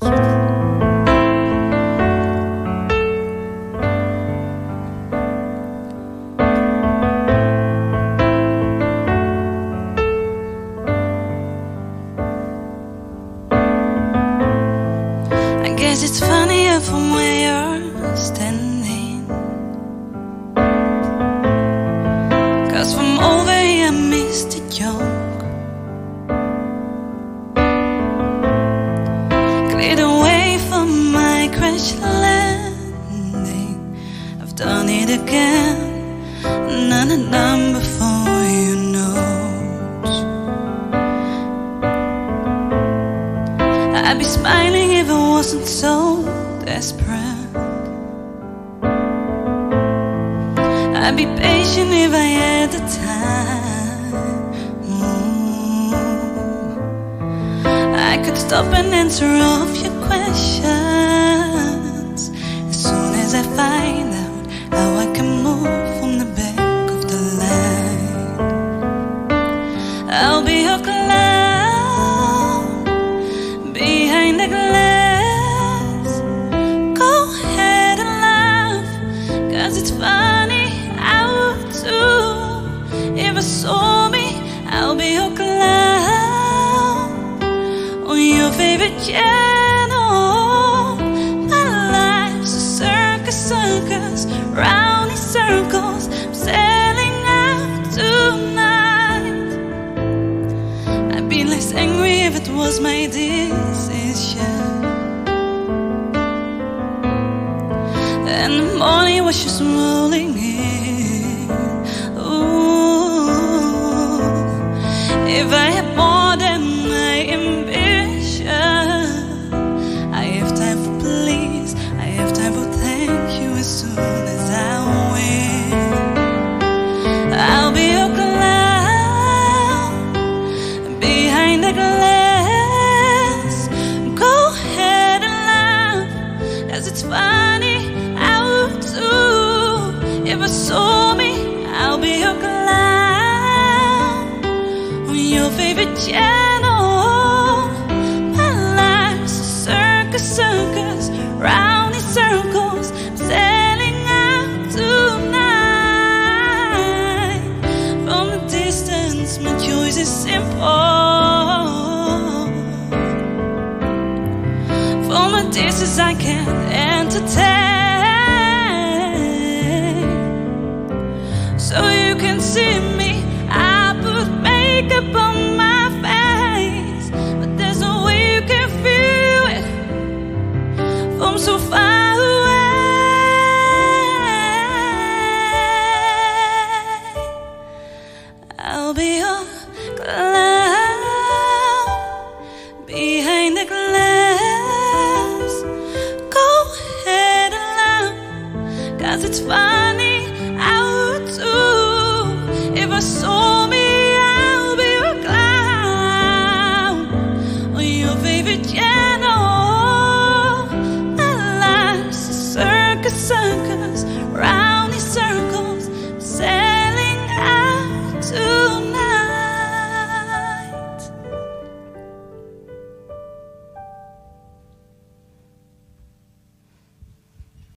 Thank you. I guess it's from where you're standing. Cause from over here I missed a. Cleared away from my crash landing. I've done it again. None of them before you know. I'd be smiling if I wasn't so desperate. I'd be patient if I had the time. Could stop and answer all of your questions as soon as I find out how I can move from the back of the line. I'll be your clown behind the glass. Go ahead and laugh, cause it's funny. I would too. If I saw me, I'll be your clown My life's a circles. I'm sailing out tonight. I'd be less angry if it was my decision. And the morning was just rolling in. Favorite channel. My life's a circus, circus, round in circles, sailing out tonight. From a distance, my choice is simple. From a distance, I can entertain. So you can see me makeup on my face, but there's no way you can feel it from so far away. I'll be your clown behind the glass. Go ahead and laugh, cause it's funny out too if I saw.